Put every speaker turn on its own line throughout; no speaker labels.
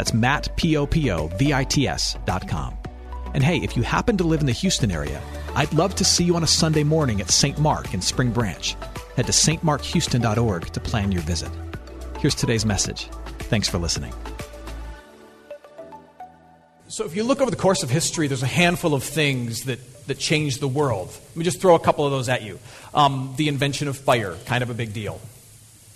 That's Matt, P-O-P-O-V-I-T-S dot com. And hey, if you happen to live in the Houston area, I'd love to see you on a Sunday morning at St. Mark in Spring Branch. Head to stmarkhouston.org to plan your visit. Here's today's message. Thanks for listening.
So, if you look over the course of history, there's a handful of things that, that changed the world. Let me just throw a couple of those at you. Um, the invention of fire, kind of a big deal.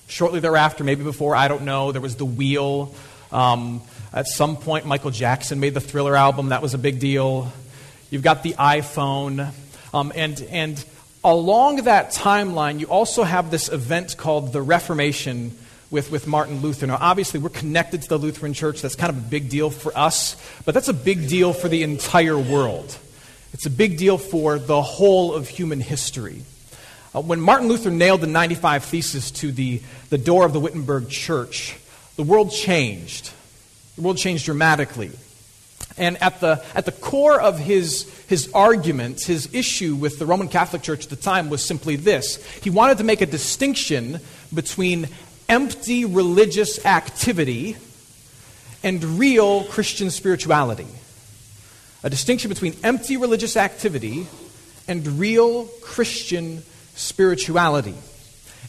Shortly thereafter, maybe before, I don't know, there was the wheel. Um, at some point, Michael Jackson made the Thriller album. That was a big deal. You've got the iPhone. Um, and, and along that timeline, you also have this event called the Reformation with, with Martin Luther. Now, obviously, we're connected to the Lutheran Church. That's kind of a big deal for us, but that's a big deal for the entire world. It's a big deal for the whole of human history. Uh, when Martin Luther nailed the 95 Theses to the, the door of the Wittenberg Church, the world changed. The world changed dramatically. And at the, at the core of his, his argument, his issue with the Roman Catholic Church at the time was simply this. He wanted to make a distinction between empty religious activity and real Christian spirituality. A distinction between empty religious activity and real Christian spirituality.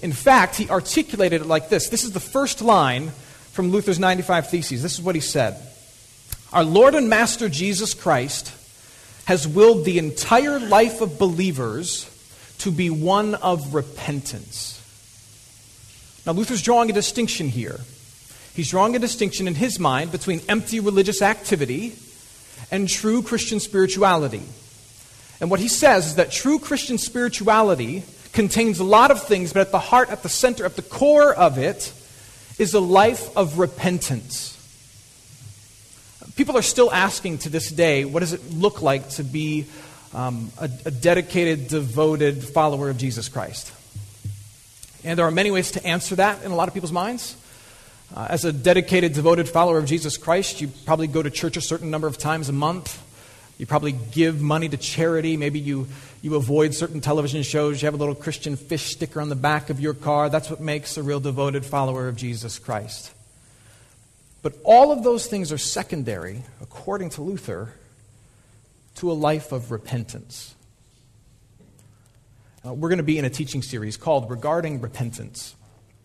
In fact, he articulated it like this. This is the first line from Luther's 95 Theses. This is what he said Our Lord and Master Jesus Christ has willed the entire life of believers to be one of repentance. Now, Luther's drawing a distinction here. He's drawing a distinction in his mind between empty religious activity and true Christian spirituality. And what he says is that true Christian spirituality contains a lot of things, but at the heart, at the center, at the core of it, is a life of repentance. People are still asking to this day, what does it look like to be um, a, a dedicated, devoted follower of Jesus Christ? And there are many ways to answer that in a lot of people's minds. Uh, as a dedicated, devoted follower of Jesus Christ, you probably go to church a certain number of times a month. You probably give money to charity. Maybe you, you avoid certain television shows. You have a little Christian fish sticker on the back of your car. That's what makes a real devoted follower of Jesus Christ. But all of those things are secondary, according to Luther, to a life of repentance. Uh, we're going to be in a teaching series called Regarding Repentance.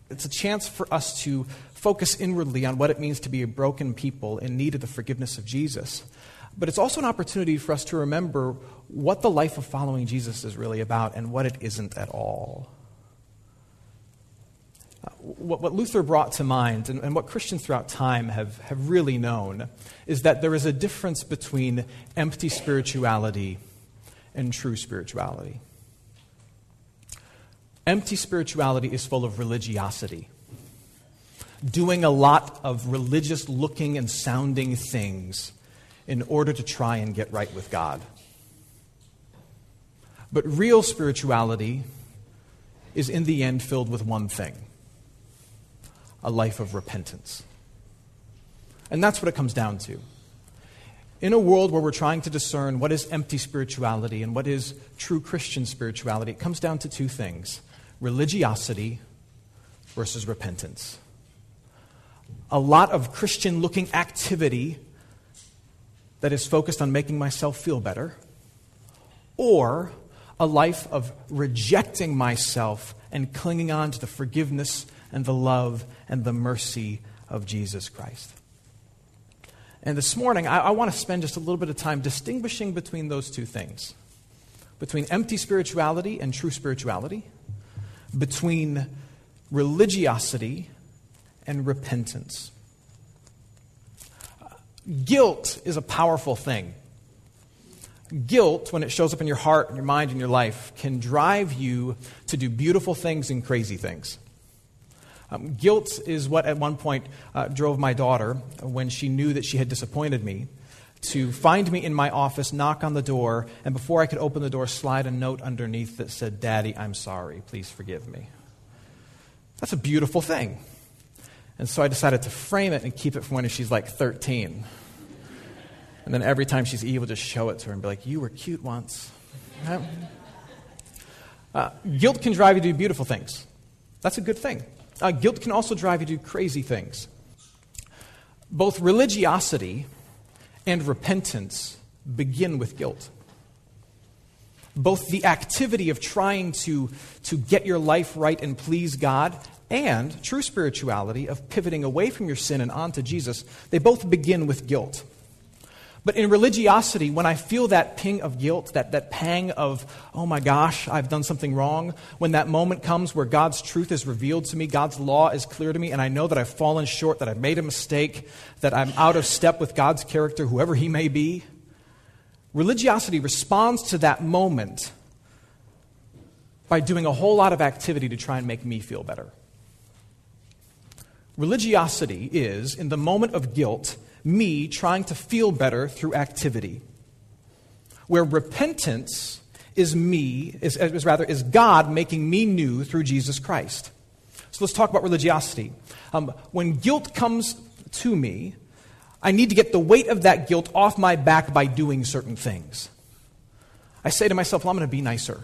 It's a chance for us to focus inwardly on what it means to be a broken people in need of the forgiveness of Jesus. But it's also an opportunity for us to remember what the life of following Jesus is really about and what it isn't at all. Uh, what, Luther brought to mind, and, and what Christians throughout time have, have really known, is that there is a difference between empty spirituality and true spirituality. Empty spirituality is full of religiosity, doing a lot of religious looking and sounding things in order to try and get right with God. But real spirituality is in the end filled with one thing a life of repentance. And that's what it comes down to. In a world where we're trying to discern what is empty spirituality and what is true Christian spirituality, it comes down to two things religiosity versus repentance. A lot of Christian looking activity that is focused on making myself feel better, or a life of rejecting myself and clinging on to the forgiveness and the love and the mercy of Jesus Christ. And this morning, I, I want to spend just a little bit of time distinguishing between those two things between empty spirituality and true spirituality, between religiosity and repentance. Guilt is a powerful thing. Guilt, when it shows up in your heart and your mind and your life, can drive you to do beautiful things and crazy things. Um, guilt is what at one point uh, drove my daughter, when she knew that she had disappointed me, to find me in my office, knock on the door, and before I could open the door, slide a note underneath that said, Daddy, I'm sorry. Please forgive me. That's a beautiful thing. And so I decided to frame it and keep it for when she's like 13. And then every time she's evil, just show it to her and be like, You were cute once. Uh, guilt can drive you to do beautiful things. That's a good thing. Uh, guilt can also drive you to do crazy things. Both religiosity and repentance begin with guilt. Both the activity of trying to, to get your life right and please God and true spirituality of pivoting away from your sin and onto Jesus, they both begin with guilt. But in religiosity, when I feel that ping of guilt, that, that pang of, oh my gosh, I've done something wrong, when that moment comes where God's truth is revealed to me, God's law is clear to me, and I know that I've fallen short, that I've made a mistake, that I'm out of step with God's character, whoever He may be, religiosity responds to that moment by doing a whole lot of activity to try and make me feel better. Religiosity is, in the moment of guilt, me trying to feel better through activity. Where repentance is me, is, is, rather, is God making me new through Jesus Christ. So let's talk about religiosity. Um, when guilt comes to me, I need to get the weight of that guilt off my back by doing certain things. I say to myself, well, I'm going to be nicer.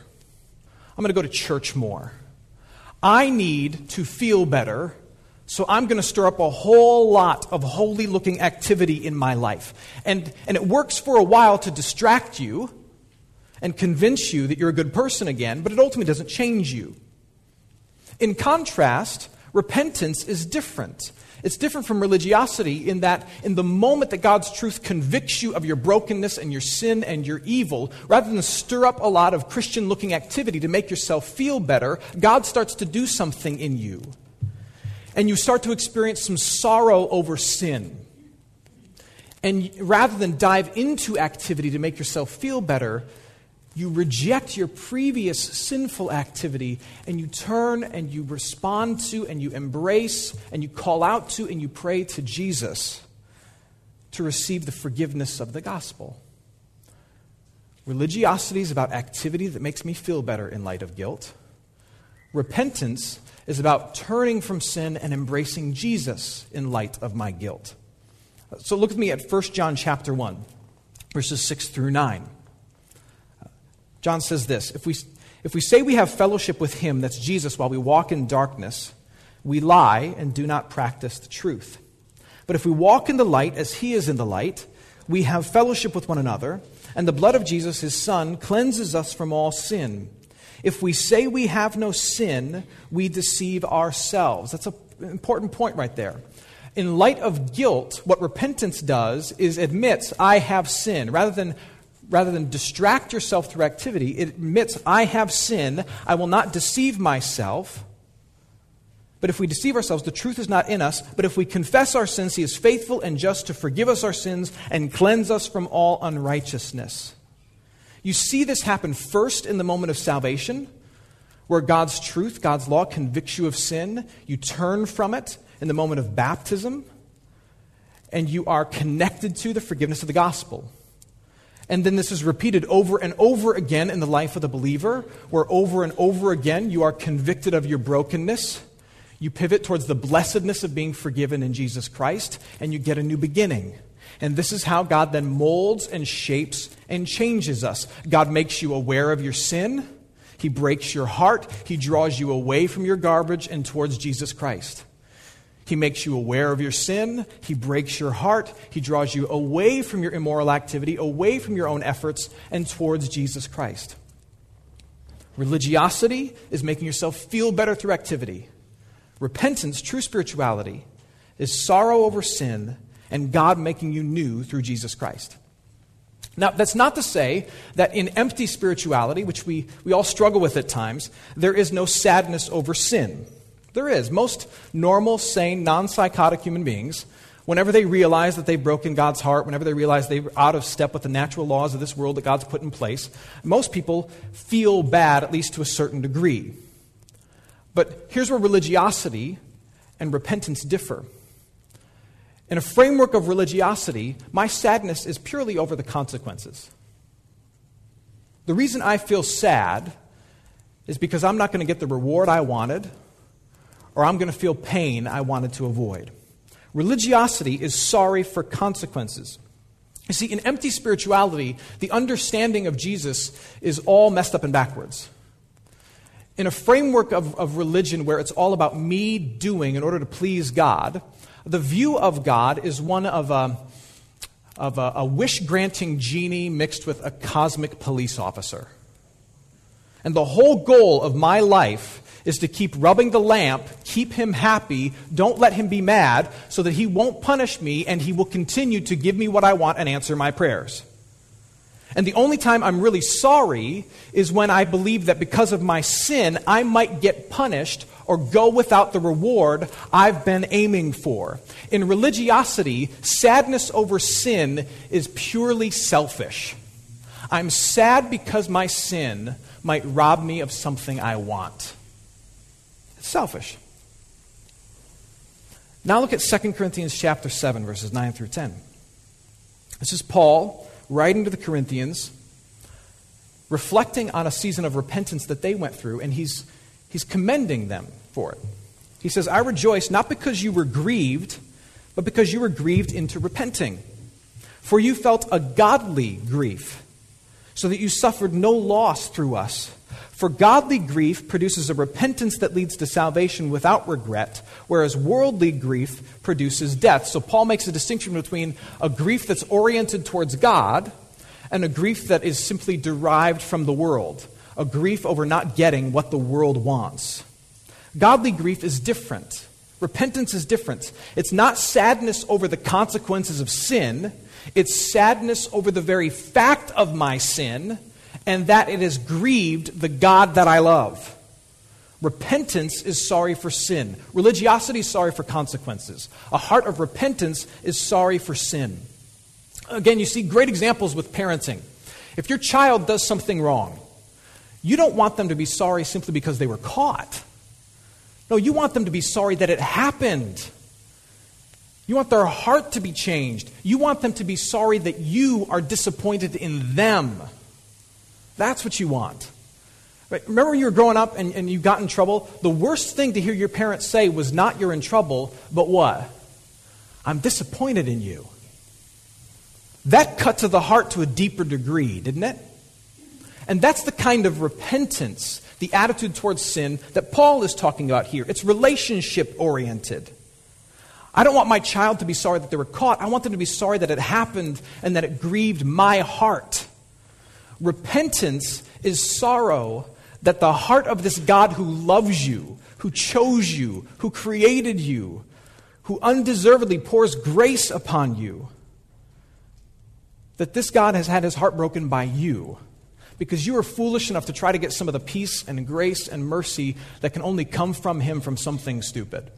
I'm going to go to church more. I need to feel better so I'm going to stir up a whole lot of holy looking activity in my life. And, and it works for a while to distract you and convince you that you're a good person again, but it ultimately doesn't change you. In contrast, repentance is different. It's different from religiosity in that, in the moment that God's truth convicts you of your brokenness and your sin and your evil, rather than stir up a lot of Christian looking activity to make yourself feel better, God starts to do something in you and you start to experience some sorrow over sin. And rather than dive into activity to make yourself feel better, you reject your previous sinful activity and you turn and you respond to and you embrace and you call out to and you pray to Jesus to receive the forgiveness of the gospel. Religiosity is about activity that makes me feel better in light of guilt. Repentance is about turning from sin and embracing Jesus in light of my guilt. So look with me at 1 John chapter 1, verses 6 through 9. John says this if we, if we say we have fellowship with him, that's Jesus, while we walk in darkness, we lie and do not practice the truth. But if we walk in the light as he is in the light, we have fellowship with one another, and the blood of Jesus, his son, cleanses us from all sin. If we say we have no sin, we deceive ourselves. That's an important point right there. In light of guilt, what repentance does is admits, I have sin. Rather than, rather than distract yourself through activity, it admits, I have sin. I will not deceive myself. But if we deceive ourselves, the truth is not in us. But if we confess our sins, He is faithful and just to forgive us our sins and cleanse us from all unrighteousness. You see this happen first in the moment of salvation, where God's truth, God's law convicts you of sin. You turn from it in the moment of baptism, and you are connected to the forgiveness of the gospel. And then this is repeated over and over again in the life of the believer, where over and over again you are convicted of your brokenness. You pivot towards the blessedness of being forgiven in Jesus Christ, and you get a new beginning. And this is how God then molds and shapes and changes us. God makes you aware of your sin. He breaks your heart. He draws you away from your garbage and towards Jesus Christ. He makes you aware of your sin. He breaks your heart. He draws you away from your immoral activity, away from your own efforts, and towards Jesus Christ. Religiosity is making yourself feel better through activity. Repentance, true spirituality, is sorrow over sin and God making you new through Jesus Christ. Now, that's not to say that in empty spirituality, which we, we all struggle with at times, there is no sadness over sin. There is. Most normal, sane, non psychotic human beings, whenever they realize that they've broken God's heart, whenever they realize they're out of step with the natural laws of this world that God's put in place, most people feel bad, at least to a certain degree. But here's where religiosity and repentance differ. In a framework of religiosity, my sadness is purely over the consequences. The reason I feel sad is because I'm not going to get the reward I wanted, or I'm going to feel pain I wanted to avoid. Religiosity is sorry for consequences. You see, in empty spirituality, the understanding of Jesus is all messed up and backwards. In a framework of, of religion where it's all about me doing in order to please God, the view of God is one of a, of a, a wish granting genie mixed with a cosmic police officer. And the whole goal of my life is to keep rubbing the lamp, keep him happy, don't let him be mad, so that he won't punish me and he will continue to give me what I want and answer my prayers. And the only time I'm really sorry is when I believe that because of my sin, I might get punished or go without the reward I've been aiming for. In religiosity, sadness over sin is purely selfish. I'm sad because my sin might rob me of something I want. Selfish. Now look at 2 Corinthians chapter 7 verses 9 through 10. This is Paul writing to the Corinthians reflecting on a season of repentance that they went through and he's He's commending them for it. He says, I rejoice not because you were grieved, but because you were grieved into repenting. For you felt a godly grief, so that you suffered no loss through us. For godly grief produces a repentance that leads to salvation without regret, whereas worldly grief produces death. So Paul makes a distinction between a grief that's oriented towards God and a grief that is simply derived from the world a grief over not getting what the world wants. Godly grief is different. Repentance is different. It's not sadness over the consequences of sin, it's sadness over the very fact of my sin and that it has grieved the God that I love. Repentance is sorry for sin. Religiosity is sorry for consequences. A heart of repentance is sorry for sin. Again, you see great examples with parenting. If your child does something wrong, you don't want them to be sorry simply because they were caught. No, you want them to be sorry that it happened. You want their heart to be changed. You want them to be sorry that you are disappointed in them. That's what you want. Right? Remember when you were growing up and, and you got in trouble? The worst thing to hear your parents say was not you're in trouble, but what? I'm disappointed in you. That cut to the heart to a deeper degree, didn't it? And that's the kind of repentance, the attitude towards sin that Paul is talking about here. It's relationship oriented. I don't want my child to be sorry that they were caught. I want them to be sorry that it happened and that it grieved my heart. Repentance is sorrow that the heart of this God who loves you, who chose you, who created you, who undeservedly pours grace upon you, that this God has had his heart broken by you because you are foolish enough to try to get some of the peace and grace and mercy that can only come from Him from something stupid.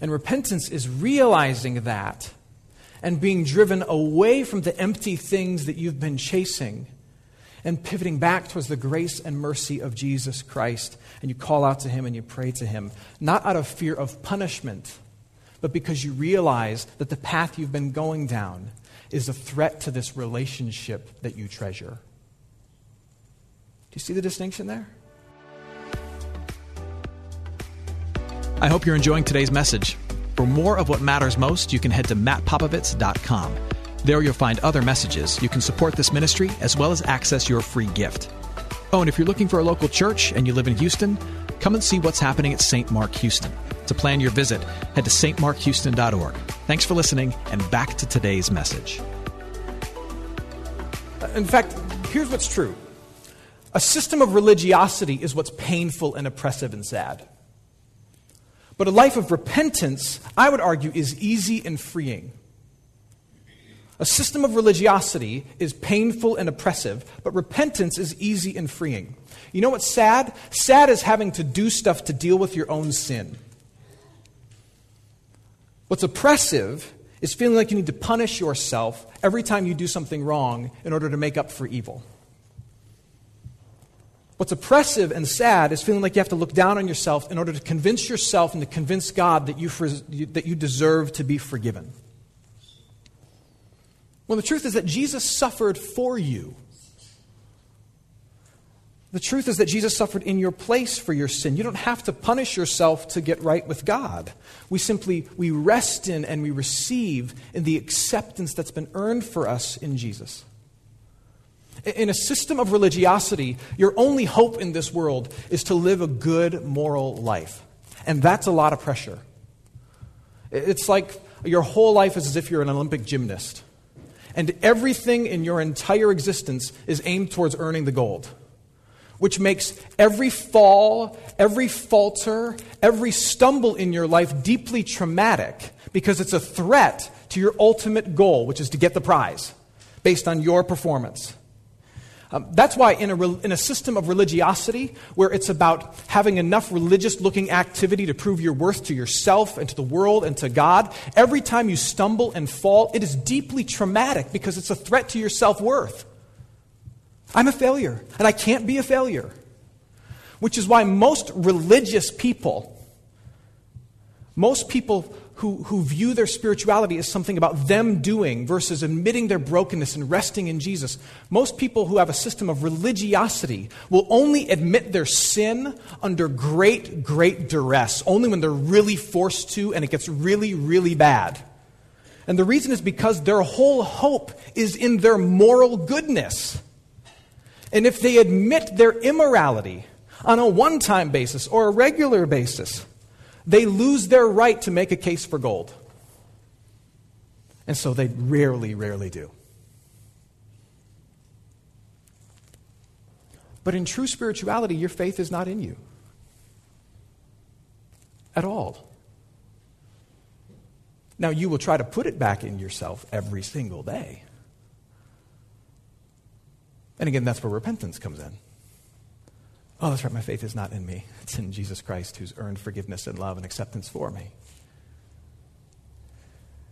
And repentance is realizing that and being driven away from the empty things that you've been chasing and pivoting back towards the grace and mercy of Jesus Christ. And you call out to Him and you pray to Him, not out of fear of punishment, but because you realize that the path you've been going down is a threat to this relationship that you treasure. Do you see the distinction there?
I hope you're enjoying today's message. For more of what matters most, you can head to mattpopovits.com. There you'll find other messages. You can support this ministry as well as access your free gift. Oh, and if you're looking for a local church and you live in Houston, come and see what's happening at St. Mark Houston. To plan your visit, head to stmarkhouston.org. Thanks for listening, and back to today's message.
In fact, here's what's true a system of religiosity is what's painful and oppressive and sad. But a life of repentance, I would argue, is easy and freeing. A system of religiosity is painful and oppressive, but repentance is easy and freeing. You know what's sad? Sad is having to do stuff to deal with your own sin. What's oppressive is feeling like you need to punish yourself every time you do something wrong in order to make up for evil. What's oppressive and sad is feeling like you have to look down on yourself in order to convince yourself and to convince God that you, that you deserve to be forgiven. Well, the truth is that Jesus suffered for you. The truth is that Jesus suffered in your place for your sin. You don't have to punish yourself to get right with God. We simply we rest in and we receive in the acceptance that's been earned for us in Jesus. In a system of religiosity, your only hope in this world is to live a good moral life. And that's a lot of pressure. It's like your whole life is as if you're an Olympic gymnast. And everything in your entire existence is aimed towards earning the gold, which makes every fall, every falter, every stumble in your life deeply traumatic because it's a threat to your ultimate goal, which is to get the prize based on your performance. Um, that's why, in a, re- in a system of religiosity, where it's about having enough religious looking activity to prove your worth to yourself and to the world and to God, every time you stumble and fall, it is deeply traumatic because it's a threat to your self worth. I'm a failure, and I can't be a failure. Which is why most religious people, most people who, who view their spirituality as something about them doing versus admitting their brokenness and resting in Jesus. Most people who have a system of religiosity will only admit their sin under great, great duress, only when they're really forced to and it gets really, really bad. And the reason is because their whole hope is in their moral goodness. And if they admit their immorality on a one time basis or a regular basis, they lose their right to make a case for gold. And so they rarely, rarely do. But in true spirituality, your faith is not in you at all. Now, you will try to put it back in yourself every single day. And again, that's where repentance comes in. Oh, that's right, my faith is not in me. It's in Jesus Christ who's earned forgiveness and love and acceptance for me.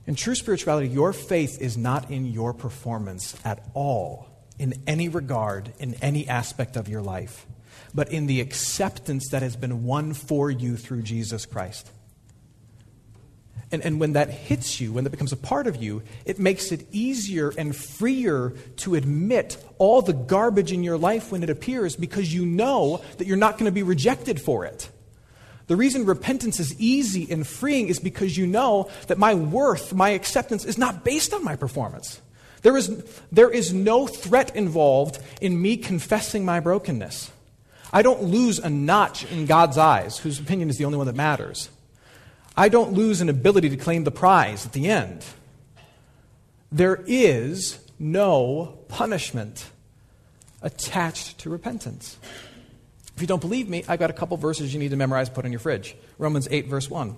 In true spirituality, your faith is not in your performance at all, in any regard, in any aspect of your life, but in the acceptance that has been won for you through Jesus Christ. And, and when that hits you, when that becomes a part of you, it makes it easier and freer to admit all the garbage in your life when it appears because you know that you're not going to be rejected for it. The reason repentance is easy and freeing is because you know that my worth, my acceptance, is not based on my performance. There is, there is no threat involved in me confessing my brokenness. I don't lose a notch in God's eyes, whose opinion is the only one that matters. I don't lose an ability to claim the prize at the end. There is no punishment attached to repentance. If you don't believe me, I've got a couple verses you need to memorize, put in your fridge. Romans 8, verse 1.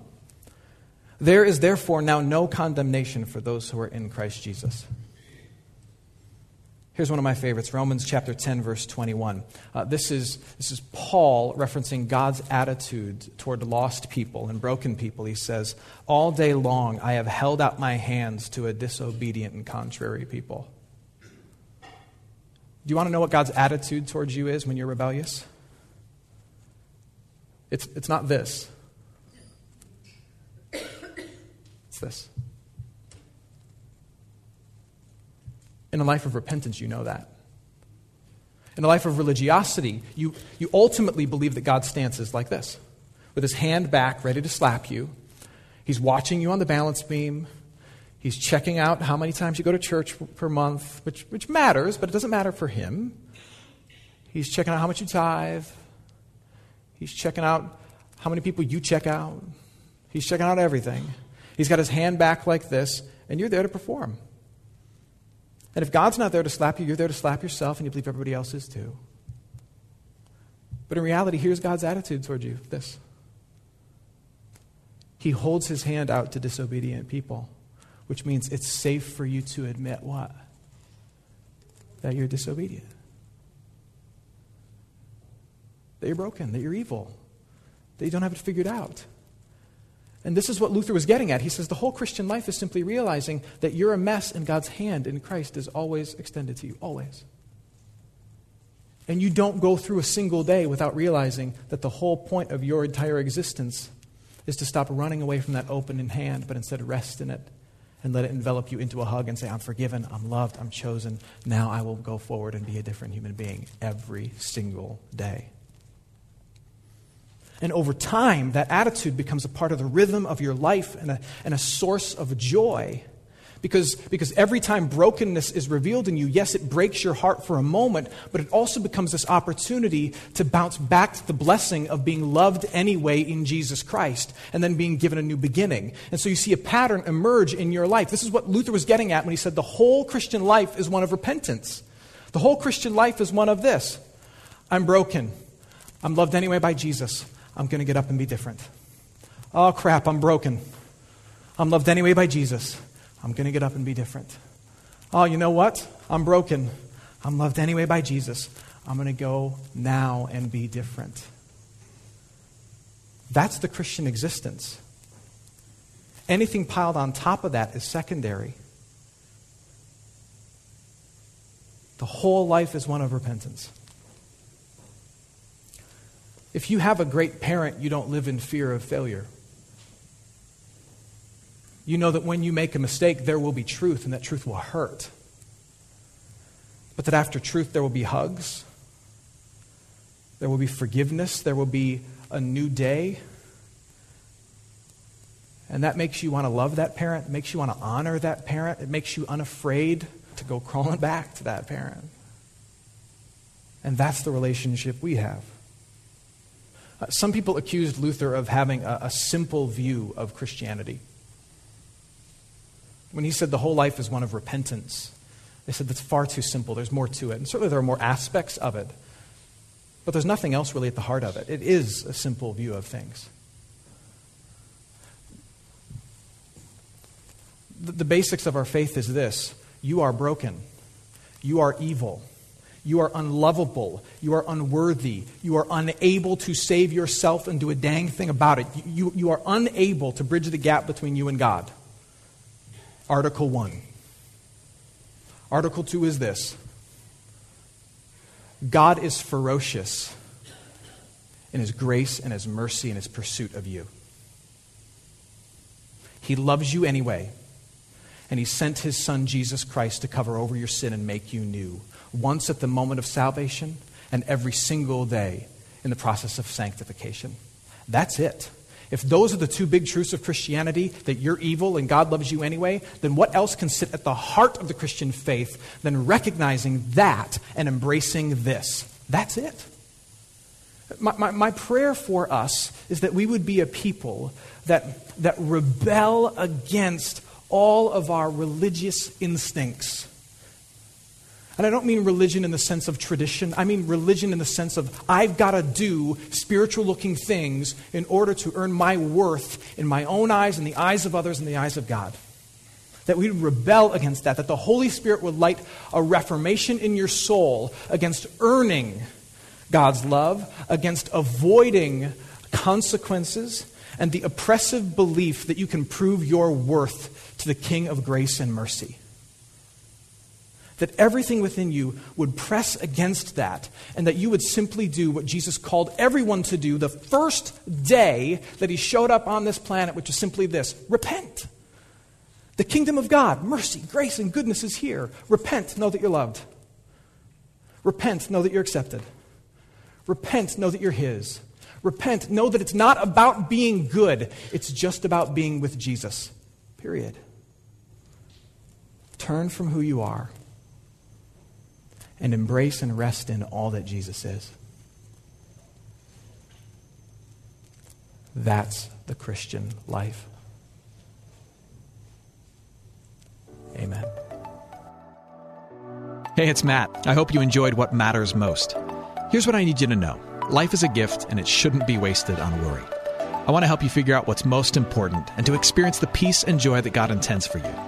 There is therefore now no condemnation for those who are in Christ Jesus. Here's one of my favorites Romans chapter 10, verse 21. Uh, this, is, this is Paul referencing God's attitude toward lost people and broken people. He says, All day long I have held out my hands to a disobedient and contrary people. Do you want to know what God's attitude towards you is when you're rebellious? It's, it's not this, it's this. In a life of repentance, you know that. In a life of religiosity, you, you ultimately believe that God's stance is like this with his hand back, ready to slap you. He's watching you on the balance beam. He's checking out how many times you go to church per month, which, which matters, but it doesn't matter for him. He's checking out how much you tithe. He's checking out how many people you check out. He's checking out everything. He's got his hand back like this, and you're there to perform. And if God's not there to slap you, you're there to slap yourself, and you believe everybody else is too. But in reality, here's God's attitude toward you this He holds his hand out to disobedient people, which means it's safe for you to admit what? That you're disobedient, that you're broken, that you're evil, that you don't have it figured out. And this is what Luther was getting at. He says the whole Christian life is simply realizing that you're a mess and God's hand in Christ is always extended to you, always. And you don't go through a single day without realizing that the whole point of your entire existence is to stop running away from that opening hand, but instead rest in it and let it envelop you into a hug and say, I'm forgiven, I'm loved, I'm chosen. Now I will go forward and be a different human being every single day. And over time, that attitude becomes a part of the rhythm of your life and a, and a source of joy. Because, because every time brokenness is revealed in you, yes, it breaks your heart for a moment, but it also becomes this opportunity to bounce back to the blessing of being loved anyway in Jesus Christ and then being given a new beginning. And so you see a pattern emerge in your life. This is what Luther was getting at when he said the whole Christian life is one of repentance. The whole Christian life is one of this I'm broken. I'm loved anyway by Jesus. I'm going to get up and be different. Oh, crap, I'm broken. I'm loved anyway by Jesus. I'm going to get up and be different. Oh, you know what? I'm broken. I'm loved anyway by Jesus. I'm going to go now and be different. That's the Christian existence. Anything piled on top of that is secondary. The whole life is one of repentance. If you have a great parent, you don't live in fear of failure. You know that when you make a mistake, there will be truth, and that truth will hurt. But that after truth, there will be hugs, there will be forgiveness, there will be a new day. And that makes you want to love that parent, it makes you want to honor that parent, it makes you unafraid to go crawling back to that parent. And that's the relationship we have. Uh, some people accused Luther of having a, a simple view of Christianity. When he said the whole life is one of repentance, they said that's far too simple. There's more to it. And certainly there are more aspects of it. But there's nothing else really at the heart of it. It is a simple view of things. The, the basics of our faith is this you are broken, you are evil. You are unlovable. You are unworthy. You are unable to save yourself and do a dang thing about it. You, you are unable to bridge the gap between you and God. Article 1. Article 2 is this God is ferocious in his grace and his mercy and his pursuit of you. He loves you anyway, and he sent his son Jesus Christ to cover over your sin and make you new once at the moment of salvation and every single day in the process of sanctification. That's it. If those are the two big truths of Christianity, that you're evil and God loves you anyway, then what else can sit at the heart of the Christian faith than recognizing that and embracing this? That's it. My, my, my, prayer for us is that we would be a people that, that rebel against all of our religious instincts and I don't mean religion in the sense of tradition. I mean religion in the sense of I've got to do spiritual looking things in order to earn my worth in my own eyes, in the eyes of others, in the eyes of God. That we rebel against that. That the Holy Spirit would light a reformation in your soul against earning God's love, against avoiding consequences, and the oppressive belief that you can prove your worth to the King of grace and mercy that everything within you would press against that, and that you would simply do what Jesus called everyone to do the first day that he showed up on this planet, which is simply this repent. The kingdom of God, mercy, grace, and goodness is here. Repent, know that you're loved. Repent, know that you're accepted. Repent, know that you're His.
Repent. Know that it's not about being good, it's just about being with Jesus. Period. Turn from who you are and embrace and rest in all that Jesus is. That's the Christian life. Amen.
Hey, it's Matt. I hope you enjoyed what matters most. Here's what I need you to know life is a gift, and it shouldn't be wasted on worry. I want to help you figure out what's most important and to experience the peace and joy that God intends for you.